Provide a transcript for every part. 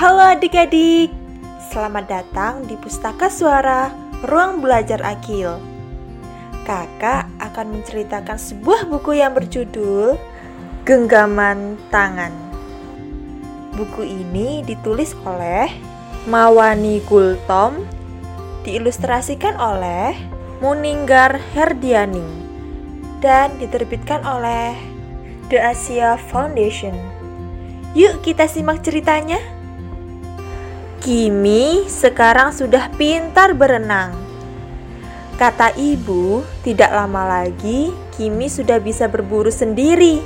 Halo adik-adik, selamat datang di Pustaka Suara Ruang Belajar Akil. Kakak akan menceritakan sebuah buku yang berjudul Genggaman Tangan. Buku ini ditulis oleh Mawani Gultom, diilustrasikan oleh Muninggar Herdiani, dan diterbitkan oleh The Asia Foundation. Yuk kita simak ceritanya. Kimi sekarang sudah pintar berenang. Kata ibu, tidak lama lagi Kimi sudah bisa berburu sendiri.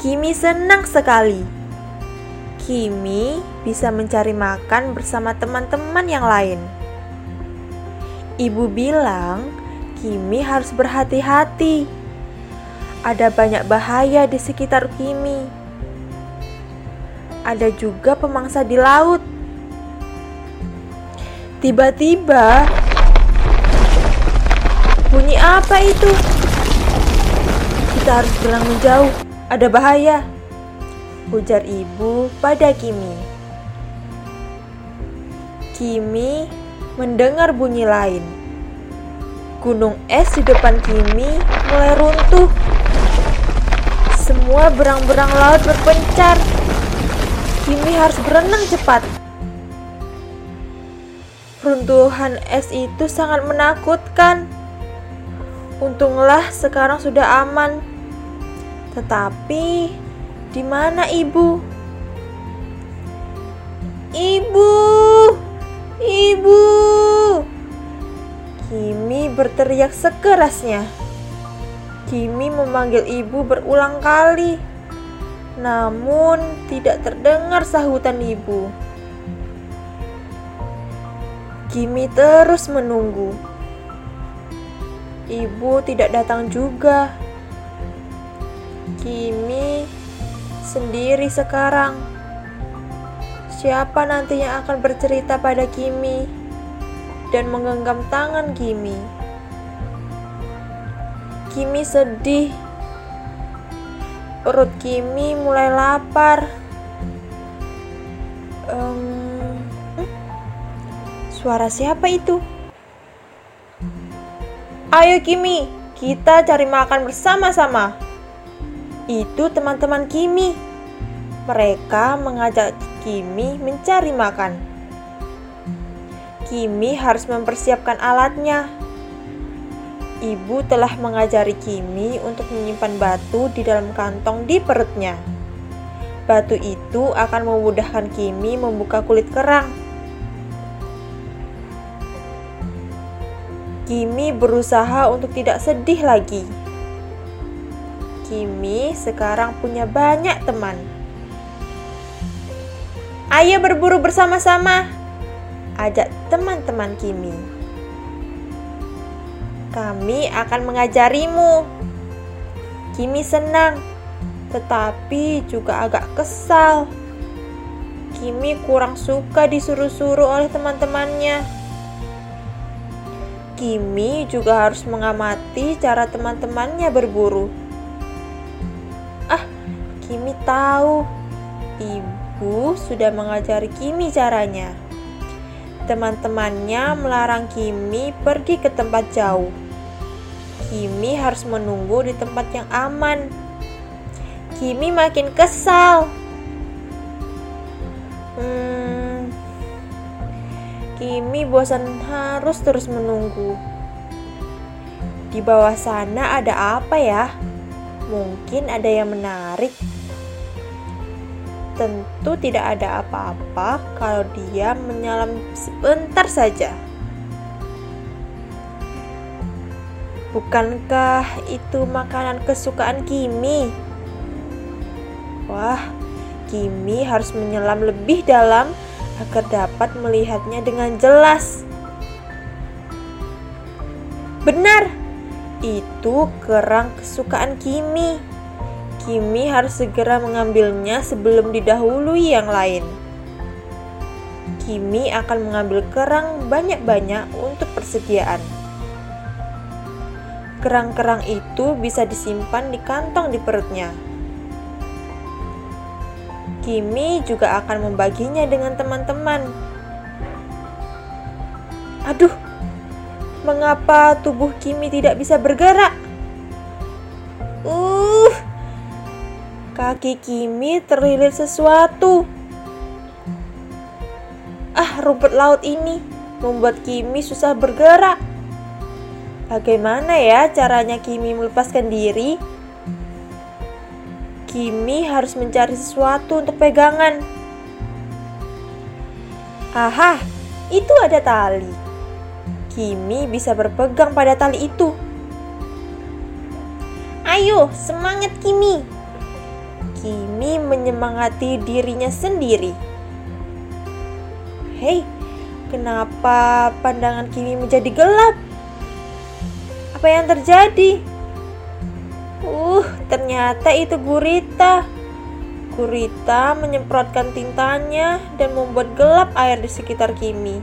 Kimi senang sekali. Kimi bisa mencari makan bersama teman-teman yang lain. Ibu bilang, Kimi harus berhati-hati. Ada banyak bahaya di sekitar Kimi ada juga pemangsa di laut. Tiba-tiba, bunyi apa itu? Kita harus berenang menjauh, ada bahaya. Ujar ibu pada Kimi. Kimi mendengar bunyi lain. Gunung es di depan Kimi mulai runtuh. Semua berang-berang laut berpencar. Kimi harus berenang cepat. Runtuhan es itu sangat menakutkan. Untunglah sekarang sudah aman. Tetapi di mana ibu? Ibu! Ibu! Kimi berteriak sekerasnya. Kimi memanggil ibu berulang kali. Namun tidak terdengar sahutan ibu. Kimi terus menunggu. Ibu tidak datang juga. Kimi sendiri sekarang. Siapa nanti yang akan bercerita pada Kimi dan menggenggam tangan Kimi? Kimi sedih Perut Kimi mulai lapar. Um, suara siapa itu? Ayo Kimi, kita cari makan bersama-sama. Itu teman-teman Kimi. Mereka mengajak Kimi mencari makan. Kimi harus mempersiapkan alatnya ibu telah mengajari Kimi untuk menyimpan batu di dalam kantong di perutnya. Batu itu akan memudahkan Kimi membuka kulit kerang. Kimi berusaha untuk tidak sedih lagi. Kimi sekarang punya banyak teman. Ayo berburu bersama-sama, ajak teman-teman Kimi kami akan mengajarimu. Kimi senang, tetapi juga agak kesal. Kimi kurang suka disuruh-suruh oleh teman-temannya. Kimi juga harus mengamati cara teman-temannya berburu. Ah, Kimi tahu. Ibu sudah mengajari Kimi caranya. Teman-temannya melarang Kimi pergi ke tempat jauh. Kimi harus menunggu di tempat yang aman. Kimi makin kesal. Hmm, Kimi bosan harus terus menunggu. Di bawah sana ada apa ya? Mungkin ada yang menarik. Tentu tidak ada apa-apa kalau dia menyelam sebentar saja. Bukankah itu makanan kesukaan Kimi? Wah, Kimi harus menyelam lebih dalam agar dapat melihatnya dengan jelas. Benar, itu kerang kesukaan Kimi. Kimi harus segera mengambilnya sebelum didahului yang lain. Kimi akan mengambil kerang banyak-banyak untuk persediaan. Kerang-kerang itu bisa disimpan di kantong di perutnya. Kimi juga akan membaginya dengan teman-teman. Aduh, mengapa tubuh Kimi tidak bisa bergerak? Uh, kaki Kimi terlilit sesuatu. Ah, rumput laut ini membuat Kimi susah bergerak. Bagaimana ya caranya Kimi melepaskan diri? Kimi harus mencari sesuatu untuk pegangan. Aha, itu ada tali. Kimi bisa berpegang pada tali itu. Ayo, semangat Kimi. Kimi menyemangati dirinya sendiri. Hei, kenapa pandangan Kimi menjadi gelap? Apa yang terjadi? Uh, ternyata itu gurita. Gurita menyemprotkan tintanya dan membuat gelap air di sekitar Kimi.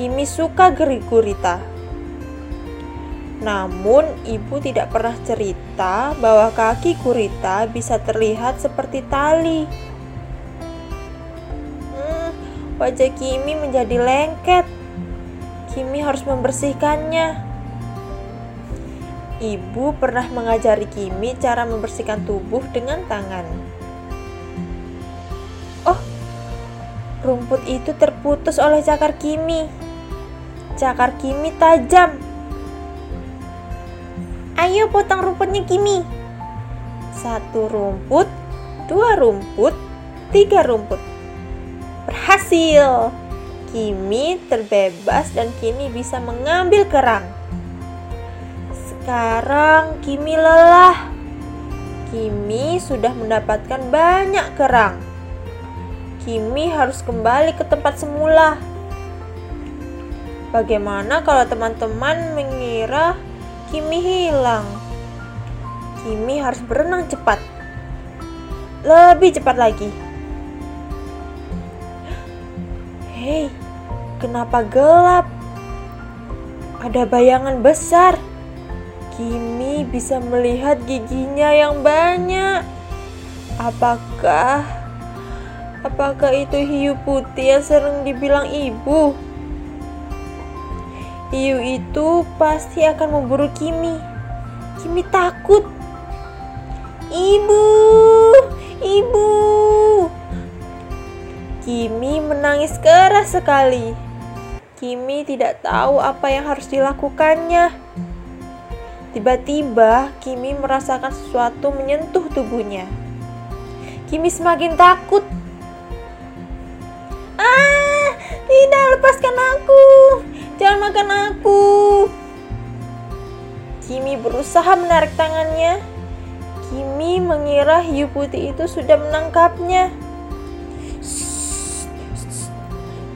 Kimi suka geri gurita. Namun, ibu tidak pernah cerita bahwa kaki gurita bisa terlihat seperti tali. Hmm, wajah Kimi menjadi lengket. Kimi harus membersihkannya. Ibu pernah mengajari Kimi cara membersihkan tubuh dengan tangan. Oh, rumput itu terputus oleh cakar Kimi. Cakar Kimi tajam. Ayo potong rumputnya Kimi. Satu rumput, dua rumput, tiga rumput. Berhasil. Kimi terbebas dan kini bisa mengambil kerang. Sekarang Kimi lelah. Kimi sudah mendapatkan banyak kerang. Kimi harus kembali ke tempat semula. Bagaimana kalau teman-teman mengira Kimi hilang? Kimi harus berenang cepat. Lebih cepat lagi. Hei, kenapa gelap? Ada bayangan besar. Kimi bisa melihat giginya yang banyak. Apakah apakah itu hiu putih yang sering dibilang ibu? Hiu itu pasti akan memburu Kimi. Kimi takut. Ibu, ibu. Kimi menangis keras sekali. Kimi tidak tahu apa yang harus dilakukannya. Tiba-tiba, Kimi merasakan sesuatu menyentuh tubuhnya. Kimi semakin takut. Ah, tidak lepaskan aku. Jangan makan aku. Kimi berusaha menarik tangannya. Kimi mengira hiu putih itu sudah menangkapnya.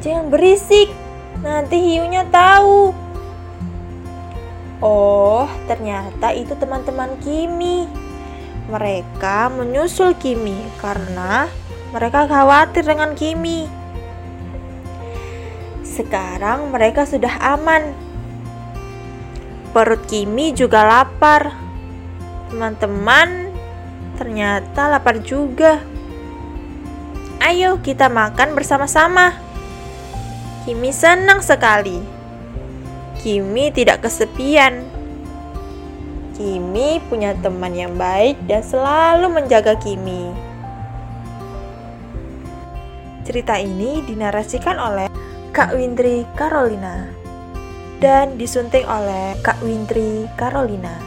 Jangan berisik, nanti hiunya tahu. Oh, ternyata itu teman-teman Kimi. Mereka menyusul Kimi karena mereka khawatir dengan Kimi. Sekarang mereka sudah aman. Perut Kimi juga lapar. Teman-teman, ternyata lapar juga. Ayo kita makan bersama-sama. Kimi senang sekali. Kimi tidak kesepian. Kimi punya teman yang baik dan selalu menjaga Kimi. Cerita ini dinarasikan oleh Kak Windri Carolina dan disunting oleh Kak Windri Carolina.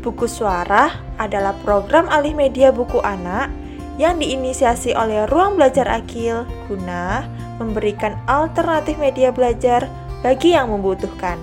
Buku Suara adalah program alih media buku anak yang diinisiasi oleh Ruang Belajar Akil guna memberikan alternatif media belajar bagi yang membutuhkan.